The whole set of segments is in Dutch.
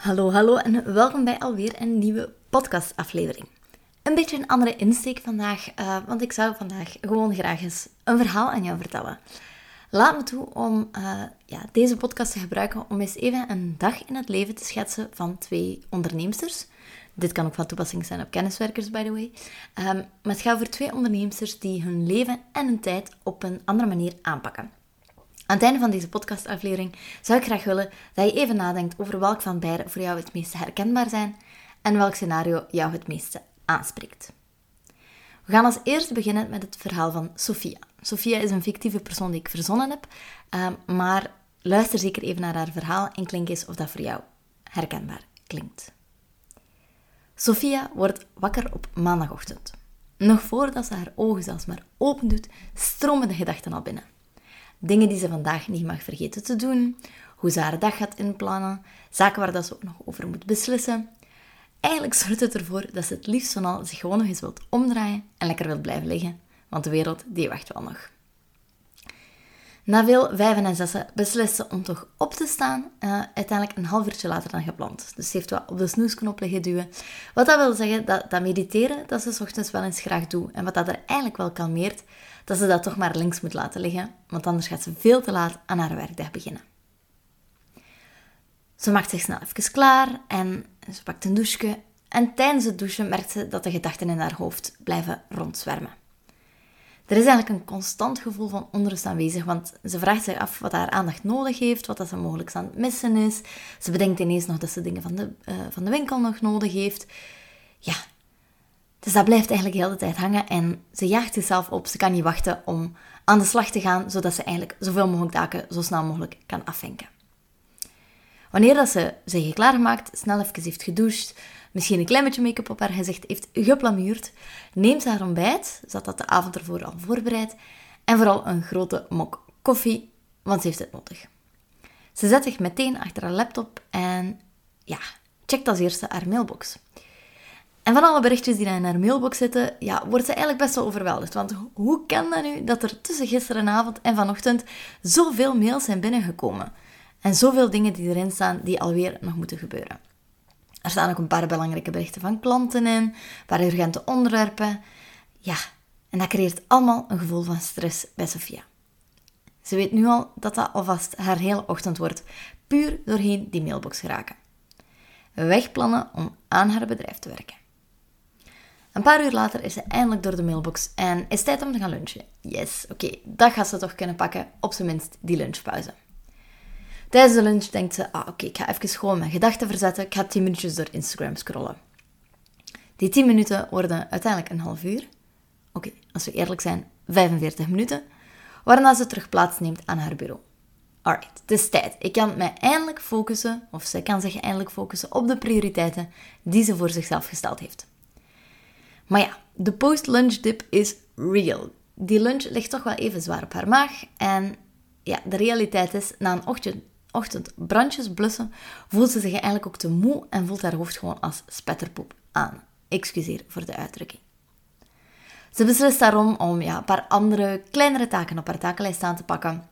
Hallo, hallo en welkom bij alweer een nieuwe podcastaflevering. Een beetje een andere insteek vandaag, uh, want ik zou vandaag gewoon graag eens een verhaal aan jou vertellen. Laat me toe om uh, ja, deze podcast te gebruiken om eens even een dag in het leven te schetsen van twee onderneemsters. Dit kan ook van toepassing zijn op kenniswerkers, by the way. Um, maar het gaat over twee onderneemsters die hun leven en hun tijd op een andere manier aanpakken. Aan het einde van deze podcastaflevering zou ik graag willen dat je even nadenkt over welk van beide voor jou het meest herkenbaar zijn en welk scenario jou het meeste aanspreekt. We gaan als eerste beginnen met het verhaal van Sophia. Sophia is een fictieve persoon die ik verzonnen heb, ehm, maar luister zeker even naar haar verhaal en klink eens of dat voor jou herkenbaar klinkt. Sophia wordt wakker op maandagochtend. Nog voordat ze haar ogen zelfs maar open doet, stromen de gedachten al binnen. Dingen die ze vandaag niet mag vergeten te doen, hoe ze haar dag gaat inplannen, zaken waar dat ze ook nog over moet beslissen. Eigenlijk zorgt het ervoor dat ze het liefst van al zich gewoon nog eens wilt omdraaien en lekker wilt blijven liggen, want de wereld die wacht wel nog. Na veel vijven en zessen beslist ze om toch op te staan, uh, uiteindelijk een half uurtje later dan gepland. Dus ze heeft wat op de snoesknop liggen duwen. Wat dat wil zeggen, dat, dat mediteren, dat ze s ochtends wel eens graag doet. En wat dat er eigenlijk wel kalmeert, dat ze dat toch maar links moet laten liggen, want anders gaat ze veel te laat aan haar werkdag beginnen. Ze maakt zich snel even klaar en ze pakt een douche. En tijdens het douchen merkt ze dat de gedachten in haar hoofd blijven rondzwermen. Er is eigenlijk een constant gevoel van onrust aanwezig, want ze vraagt zich af wat haar aandacht nodig heeft, wat dat ze mogelijk aan het missen is. Ze bedenkt ineens nog dat ze dingen van de, uh, van de winkel nog nodig heeft. Ja, dus dat blijft eigenlijk de hele tijd hangen en ze jaagt zichzelf op. Ze kan niet wachten om aan de slag te gaan, zodat ze eigenlijk zoveel mogelijk taken zo snel mogelijk kan afvinken. Wanneer dat ze zich klaargemaakt, snel even heeft gedoucht, misschien een klein beetje make-up op haar gezicht heeft geplamuurd, neemt haar ontbijt, ze had dat de avond ervoor al voorbereid, en vooral een grote mok koffie, want ze heeft het nodig. Ze zet zich meteen achter haar laptop en ja, checkt als eerste haar mailbox. En van alle berichtjes die in haar mailbox zitten, ja, wordt ze eigenlijk best wel overweldigd. Want hoe kan dat nu dat er tussen gisterenavond en vanochtend zoveel mails zijn binnengekomen? En zoveel dingen die erin staan die alweer nog moeten gebeuren. Er staan ook een paar belangrijke berichten van klanten in, een paar urgente onderwerpen. Ja, en dat creëert allemaal een gevoel van stress bij Sofia. Ze weet nu al dat dat alvast haar hele ochtend wordt, puur doorheen die mailbox geraken. Wegplannen om aan haar bedrijf te werken. Een paar uur later is ze eindelijk door de mailbox en is tijd om te gaan lunchen. Yes, oké, dat gaat ze toch kunnen pakken, op zijn minst die lunchpauze. Tijdens de lunch denkt ze, ah oké, ik ga even gewoon mijn gedachten verzetten, ik ga 10 minuutjes door Instagram scrollen. Die 10 minuten worden uiteindelijk een half uur. Oké, als we eerlijk zijn, 45 minuten, waarna ze terug plaatsneemt aan haar bureau. Alright, het is tijd. Ik kan mij eindelijk focussen, of zij kan zich eindelijk focussen op de prioriteiten die ze voor zichzelf gesteld heeft. Maar ja, de post-lunch dip is real. Die lunch ligt toch wel even zwaar op haar maag. En ja, de realiteit is, na een ochtend, ochtend brandjes blussen, voelt ze zich eigenlijk ook te moe en voelt haar hoofd gewoon als spetterpoep aan. Excuseer voor de uitdrukking. Ze beslist daarom om ja, een paar andere, kleinere taken op haar takenlijst aan te pakken.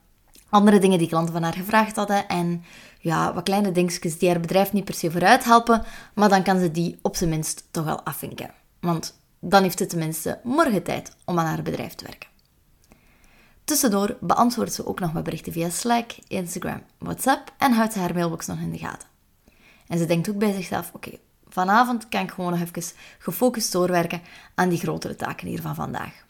Andere dingen die klanten van haar gevraagd hadden. En ja, wat kleine dingetjes die haar bedrijf niet per se vooruit helpen. Maar dan kan ze die op zijn minst toch wel afvinken. Want dan heeft ze tenminste morgen tijd om aan haar bedrijf te werken. Tussendoor beantwoordt ze ook nog wat berichten via Slack, Instagram, WhatsApp en houdt ze haar mailbox nog in de gaten. En ze denkt ook bij zichzelf: oké, vanavond kan ik gewoon nog even gefocust doorwerken aan die grotere taken hier van vandaag.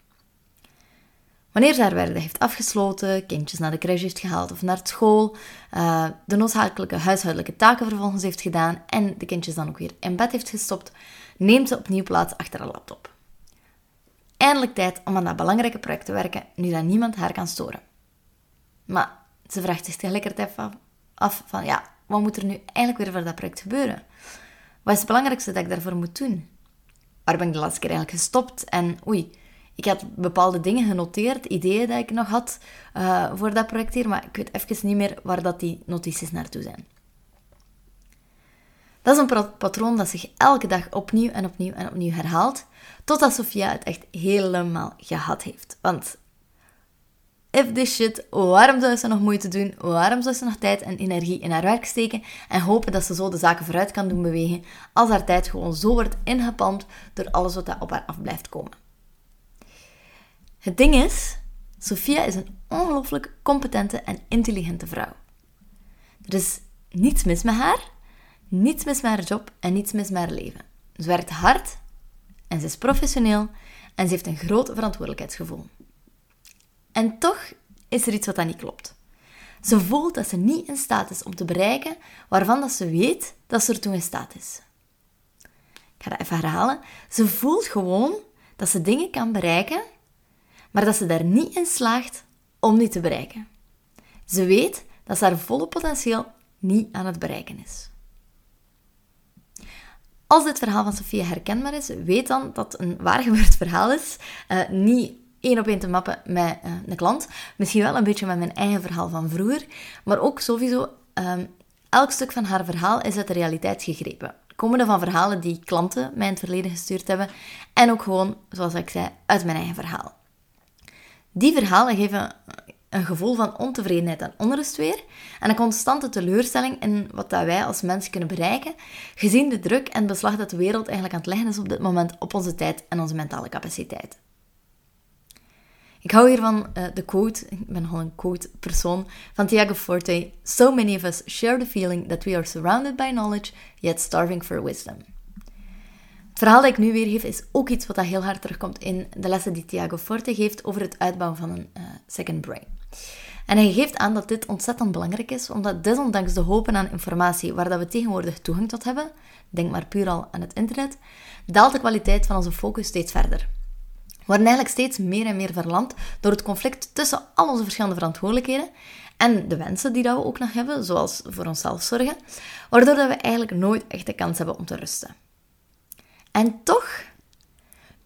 Wanneer ze haar werk heeft afgesloten, kindjes naar de crash heeft gehaald of naar school, uh, de noodzakelijke huishoudelijke taken vervolgens heeft gedaan en de kindjes dan ook weer in bed heeft gestopt, neemt ze opnieuw plaats achter haar laptop. Eindelijk tijd om aan dat belangrijke project te werken, nu dat niemand haar kan storen. Maar ze vraagt zich tegelijkertijd af, af van, ja, wat moet er nu eigenlijk weer voor dat project gebeuren? Wat is het belangrijkste dat ik daarvoor moet doen? Waar ben ik de laatste keer eigenlijk gestopt? En oei, ik had bepaalde dingen genoteerd, ideeën dat ik nog had uh, voor dat project hier, maar ik weet even niet meer waar dat die notities naartoe zijn. Dat is een patroon dat zich elke dag opnieuw en opnieuw en opnieuw herhaalt, totdat Sofia het echt helemaal gehad heeft. Want if this shit, waarom zou ze nog moeite doen? Waarom zou ze nog tijd en energie in haar werk steken en hopen dat ze zo de zaken vooruit kan doen bewegen, als haar tijd gewoon zo wordt ingepalmd door alles wat daar op haar af blijft komen? Het ding is, Sophia is een ongelooflijk competente en intelligente vrouw. Er is niets mis met haar, niets mis met haar job en niets mis met haar leven. Ze werkt hard en ze is professioneel en ze heeft een groot verantwoordelijkheidsgevoel. En toch is er iets wat dat niet klopt. Ze voelt dat ze niet in staat is om te bereiken waarvan dat ze weet dat ze ertoe in staat is. Ik ga dat even herhalen. Ze voelt gewoon dat ze dingen kan bereiken, maar dat ze daar niet in slaagt om die te bereiken. Ze weet dat ze haar volle potentieel niet aan het bereiken is. Als dit verhaal van Sofia herkenbaar is, weet dan dat een waargebeurd verhaal is. Uh, niet één op één te mappen met uh, een klant. Misschien wel een beetje met mijn eigen verhaal van vroeger. Maar ook sowieso, um, elk stuk van haar verhaal is uit de realiteit gegrepen. Komende van verhalen die klanten mij in het verleden gestuurd hebben. En ook gewoon, zoals ik zei, uit mijn eigen verhaal. Die verhalen geven een gevoel van ontevredenheid en onrust weer en een constante teleurstelling in wat dat wij als mens kunnen bereiken, gezien de druk en beslag dat de wereld eigenlijk aan het leggen is op dit moment op onze tijd en onze mentale capaciteit. Ik hou hier van uh, de quote, ik ben nogal een quote-persoon, van Tiago Forte. So many of us share the feeling that we are surrounded by knowledge, yet starving for wisdom. Het verhaal dat ik nu weergeef is ook iets wat dat heel hard terugkomt in de lessen die Tiago Forte geeft over het uitbouwen van een uh, second brain. En hij geeft aan dat dit ontzettend belangrijk is, omdat desondanks de hopen aan informatie waar dat we tegenwoordig toegang tot hebben, denk maar puur al aan het internet, daalt de kwaliteit van onze focus steeds verder. We worden eigenlijk steeds meer en meer verlamd door het conflict tussen al onze verschillende verantwoordelijkheden en de wensen die dat we ook nog hebben, zoals voor onszelf zorgen, waardoor dat we eigenlijk nooit echt de kans hebben om te rusten. En toch,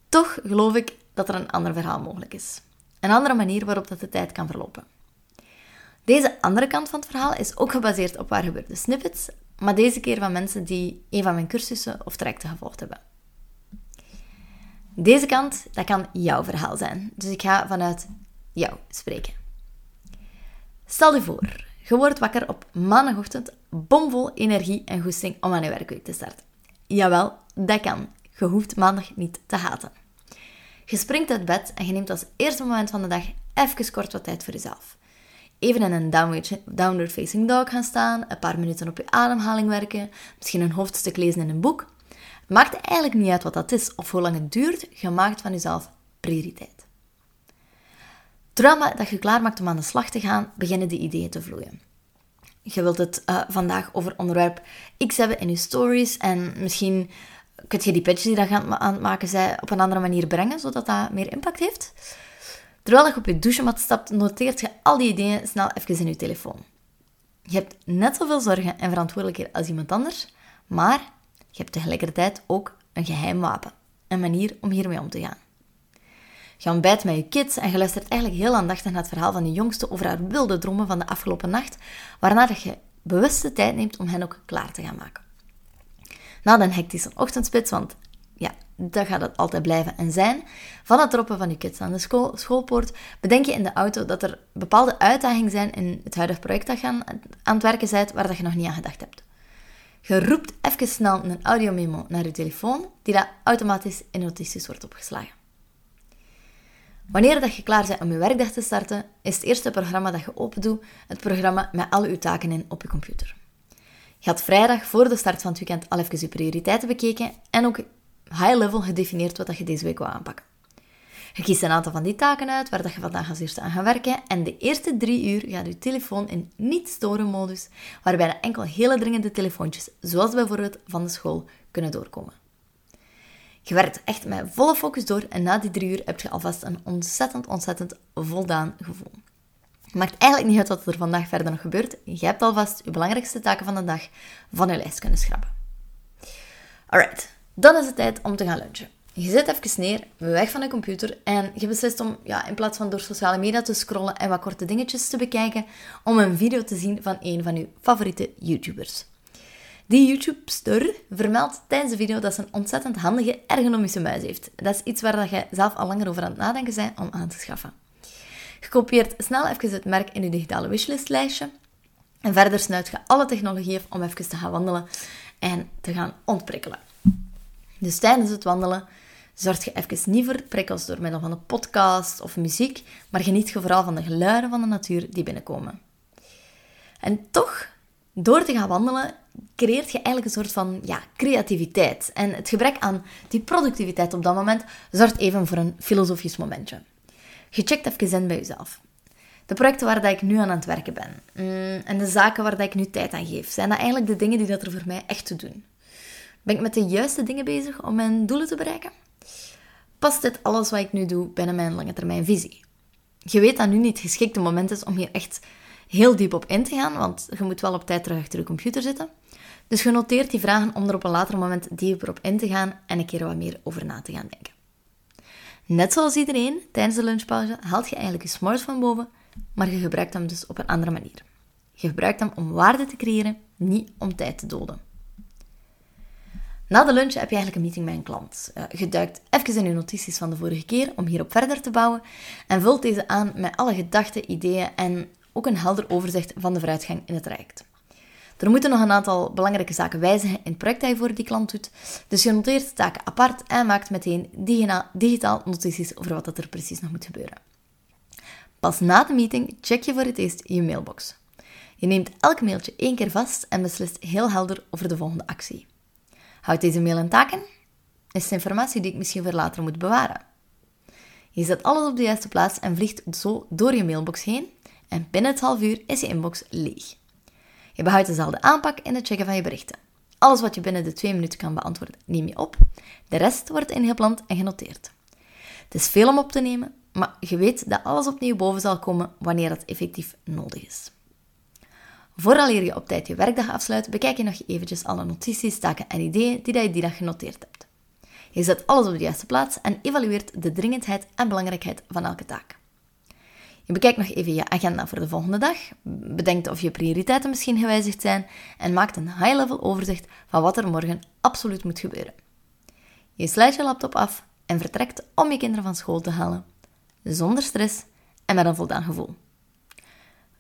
toch geloof ik dat er een ander verhaal mogelijk is. Een andere manier waarop dat de tijd kan verlopen. Deze andere kant van het verhaal is ook gebaseerd op waar gebeurde snippets, maar deze keer van mensen die een van mijn cursussen of trajecten gevolgd hebben. Deze kant, dat kan jouw verhaal zijn. Dus ik ga vanuit jou spreken. Stel je voor, je wordt wakker op maandagochtend, bomvol energie en goesting om aan je werkweek te starten. Jawel, dat kan. Je hoeft maandag niet te haten. Je springt uit bed en je neemt als eerste moment van de dag even kort wat tijd voor jezelf. Even in een downward facing dog gaan staan, een paar minuten op je ademhaling werken, misschien een hoofdstuk lezen in een boek. Maakt eigenlijk niet uit wat dat is of hoe lang het duurt, je maakt van jezelf prioriteit. Terwijl dat je klaar maakt om aan de slag te gaan, beginnen de ideeën te vloeien. Je wilt het uh, vandaag over onderwerp X hebben in je stories en misschien kun je die pitch die je aan het maken zij op een andere manier brengen, zodat dat meer impact heeft. Terwijl je op je douchemat stapt, noteert je al die ideeën snel even in je telefoon. Je hebt net zoveel zorgen en verantwoordelijkheid als iemand anders, maar je hebt tegelijkertijd ook een geheim wapen. Een manier om hiermee om te gaan. Je ontbijt met je kids en je luistert eigenlijk heel aandachtig naar het verhaal van de jongste over haar wilde dromen van de afgelopen nacht, waarna je bewuste tijd neemt om hen ook klaar te gaan maken. Na een hectische ochtendspits, want ja, dat gaat het altijd blijven en zijn. Van het droppen van je kids aan de school, schoolpoort, bedenk je in de auto dat er bepaalde uitdagingen zijn in het huidige project dat je aan, het werken bent, waar dat je nog niet aan gedacht hebt. Je roept even snel een audiomemo naar je telefoon, die dat automatisch in notities wordt opgeslagen. Wanneer dat je klaar bent om je werkdag te starten, is het eerste programma dat je opendoet het programma met alle je taken in op je computer. Je had vrijdag voor de start van het weekend al even je prioriteiten bekeken en ook high-level gedefinieerd wat je deze week wil aanpakken. Je kiest een aantal van die taken uit waar je vandaag als eerste aan gaat werken en de eerste drie uur gaat je telefoon in niet-storen modus, waarbij enkel hele dringende telefoontjes, zoals bijvoorbeeld van de school, kunnen doorkomen. Je werkt echt met volle focus door en na die drie uur heb je alvast een ontzettend, ontzettend voldaan gevoel. Maakt eigenlijk niet uit wat er vandaag verder nog gebeurt. Je hebt alvast je belangrijkste taken van de dag van je lijst kunnen schrappen. Alright, dan is het tijd om te gaan lunchen. Je zit even neer, weg van de computer en je beslist om, ja, in plaats van door sociale media te scrollen en wat korte dingetjes te bekijken, om een video te zien van een van je favoriete YouTubers. Die YouTube-ster vermeldt tijdens de video dat ze een ontzettend handige ergonomische muis heeft. Dat is iets waar je zelf al langer over aan het nadenken bent om aan te schaffen. Kopieert snel even het merk in je digitale wishlistlijstje. En verder snuit je alle technologie om even te gaan wandelen en te gaan ontprikkelen. Dus tijdens het wandelen zorg je even niet voor prikkels door middel van een podcast of muziek, maar geniet je vooral van de geluiden van de natuur die binnenkomen. En toch, door te gaan wandelen, creëert je eigenlijk een soort van ja, creativiteit. En het gebrek aan die productiviteit op dat moment zorgt even voor een filosofisch momentje. Je checkt even in bij jezelf. De projecten waar dat ik nu aan het werken ben mm, en de zaken waar dat ik nu tijd aan geef, zijn dat eigenlijk de dingen die dat er voor mij echt te doen? Ben ik met de juiste dingen bezig om mijn doelen te bereiken? Past dit alles wat ik nu doe binnen mijn lange termijn visie? Je weet dat nu niet het geschikte moment is om hier echt heel diep op in te gaan, want je moet wel op tijd terug achter de computer zitten. Dus je noteert die vragen om er op een later moment dieper op in te gaan en een keer wat meer over na te gaan denken. Net zoals iedereen, tijdens de lunchpauze haalt je eigenlijk je smartphone boven, maar je gebruikt hem dus op een andere manier. Je gebruikt hem om waarde te creëren, niet om tijd te doden. Na de lunch heb je eigenlijk een meeting met een klant. Eh, je duikt even in je notities van de vorige keer om hierop verder te bouwen en vult deze aan met alle gedachten, ideeën en ook een helder overzicht van de vooruitgang in het traject. Er moeten nog een aantal belangrijke zaken wijzigen in het project dat je voor die klant doet. Dus je noteert de taken apart en maakt meteen digitaal notities over wat er precies nog moet gebeuren. Pas na de meeting check je voor het eerst je mailbox. Je neemt elk mailtje één keer vast en beslist heel helder over de volgende actie. Houdt deze mail in taken? Is het informatie die ik misschien voor later moet bewaren? Je zet alles op de juiste plaats en vliegt zo door je mailbox heen en binnen het half uur is je inbox leeg. Je behoudt dezelfde aanpak in het checken van je berichten. Alles wat je binnen de twee minuten kan beantwoorden, neem je op. De rest wordt ingepland en genoteerd. Het is veel om op te nemen, maar je weet dat alles opnieuw boven zal komen wanneer dat effectief nodig is. Vooraleer je op tijd je werkdag afsluit, bekijk je nog eventjes alle notities, taken en ideeën die je die dag genoteerd hebt. Je zet alles op de juiste plaats en evalueert de dringendheid en belangrijkheid van elke taak. Je bekijkt nog even je agenda voor de volgende dag, bedenkt of je prioriteiten misschien gewijzigd zijn en maakt een high-level overzicht van wat er morgen absoluut moet gebeuren. Je sluit je laptop af en vertrekt om je kinderen van school te halen, zonder stress en met een voldaan gevoel.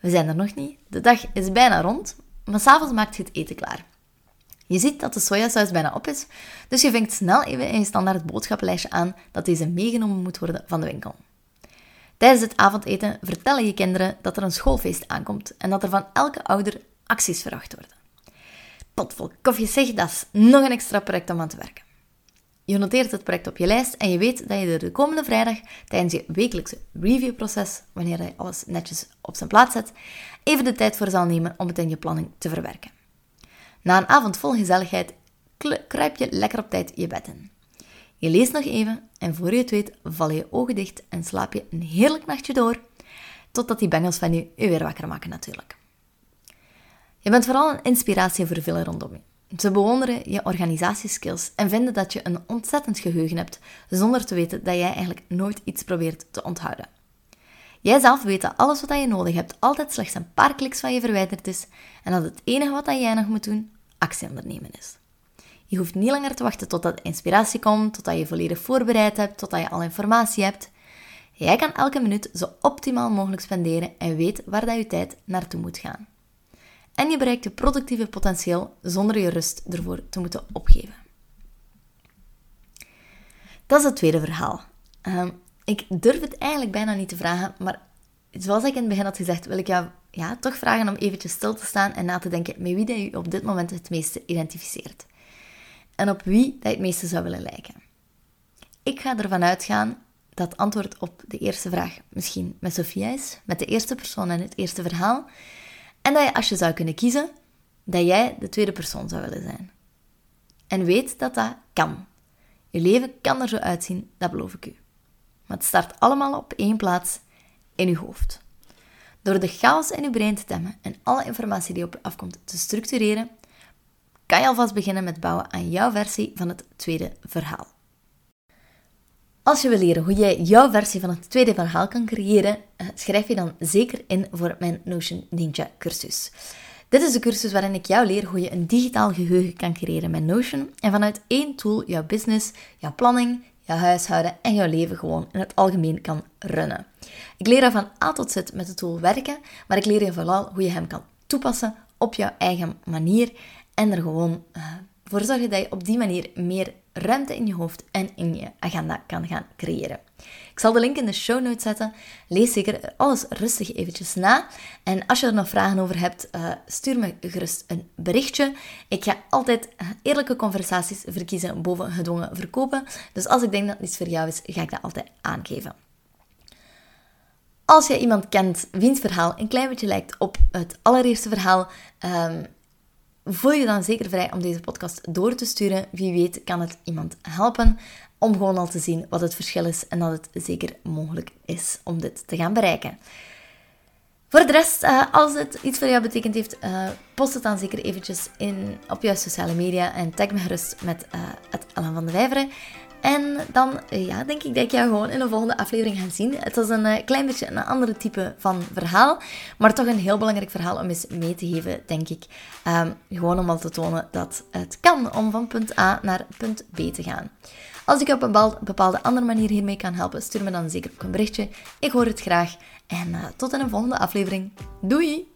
We zijn er nog niet, de dag is bijna rond, maar s'avonds maakt je het eten klaar. Je ziet dat de sojasaus bijna op is, dus je vinkt snel even in je standaard boodschappenlijstje aan dat deze meegenomen moet worden van de winkel. Tijdens het avondeten vertellen je kinderen dat er een schoolfeest aankomt en dat er van elke ouder acties verwacht worden. Potvol koffie zeg, dat is nog een extra project om aan te werken. Je noteert het project op je lijst en je weet dat je er de komende vrijdag tijdens je wekelijkse reviewproces, wanneer je alles netjes op zijn plaats zet, even de tijd voor zal nemen om het in je planning te verwerken. Na een avond vol gezelligheid kruip je lekker op tijd je bed in. Je leest nog even en voor je het weet vallen je ogen dicht en slaap je een heerlijk nachtje door, totdat die bengels van je je weer wakker maken natuurlijk. Je bent vooral een inspiratie voor velen rondom je. Ze bewonderen je organisatieskills en vinden dat je een ontzettend geheugen hebt, zonder te weten dat jij eigenlijk nooit iets probeert te onthouden. Jij zelf weet dat alles wat je nodig hebt altijd slechts een paar kliks van je verwijderd is en dat het enige wat jij nog moet doen, actie ondernemen is. Je hoeft niet langer te wachten totdat inspiratie komt, totdat je volledig voorbereid hebt, totdat je al informatie hebt. Jij kan elke minuut zo optimaal mogelijk spenderen en weet waar dat je tijd naartoe moet gaan. En je bereikt je productieve potentieel zonder je rust ervoor te moeten opgeven. Dat is het tweede verhaal. Ehm, ik durf het eigenlijk bijna niet te vragen, maar zoals ik in het begin had gezegd, wil ik jou ja, toch vragen om eventjes stil te staan en na te denken met wie dat je op dit moment het meeste identificeert en op wie dat het meeste zou willen lijken. Ik ga ervan uitgaan dat het antwoord op de eerste vraag misschien met Sophia is, met de eerste persoon en het eerste verhaal, en dat je als je zou kunnen kiezen, dat jij de tweede persoon zou willen zijn. En weet dat dat kan. Je leven kan er zo uitzien, dat beloof ik u. Maar het start allemaal op één plaats in je hoofd. Door de chaos in je brein te temmen en alle informatie die op je afkomt te structureren, kan je alvast beginnen met bouwen aan jouw versie van het tweede verhaal. Als je wil leren hoe jij jouw versie van het tweede verhaal kan creëren, eh, schrijf je dan zeker in voor mijn Notion Ninja cursus. Dit is de cursus waarin ik jou leer hoe je een digitaal geheugen kan creëren met Notion en vanuit één tool jouw business, jouw planning, jouw huishouden en jouw leven gewoon in het algemeen kan runnen. Ik leer jou van A tot Z met de tool werken, maar ik leer je vooral hoe je hem kan toepassen op jouw eigen manier en er gewoon uh, voor zorgen dat je op die manier meer ruimte in je hoofd en in je agenda kan gaan creëren. Ik zal de link in de show notes zetten. Lees zeker alles rustig eventjes na. En als je er nog vragen over hebt, uh, stuur me gerust een berichtje. Ik ga altijd eh, eerlijke conversaties verkiezen boven gedwongen verkopen. Dus als ik denk dat iets voor jou is, ga ik dat altijd aangeven. Als je iemand kent wiens verhaal een klein beetje lijkt op het allereerste verhaal, um, voel je dan zeker vrij om deze podcast door te sturen. Wie weet kan het iemand helpen om gewoon al te zien wat het verschil is en dat het zeker mogelijk is om dit te gaan bereiken. Voor de rest, uh, als het iets voor jou betekend heeft, uh, post het dan zeker eventjes in, op jouw sociale media en tag me gerust met uh, het Alan van de Vijveren. En dan ja, denk ik dat ik jou gewoon in de volgende aflevering ga zien. Het was een klein beetje een andere type van verhaal, maar toch een heel belangrijk verhaal om eens mee te geven, denk ik. Um, gewoon om al te tonen dat het kan om van punt A naar punt B te gaan. Als ik op een bepaalde andere manier hiermee kan helpen, stuur me dan zeker ook een berichtje. Ik hoor het graag. En uh, tot in een volgende aflevering. Doei!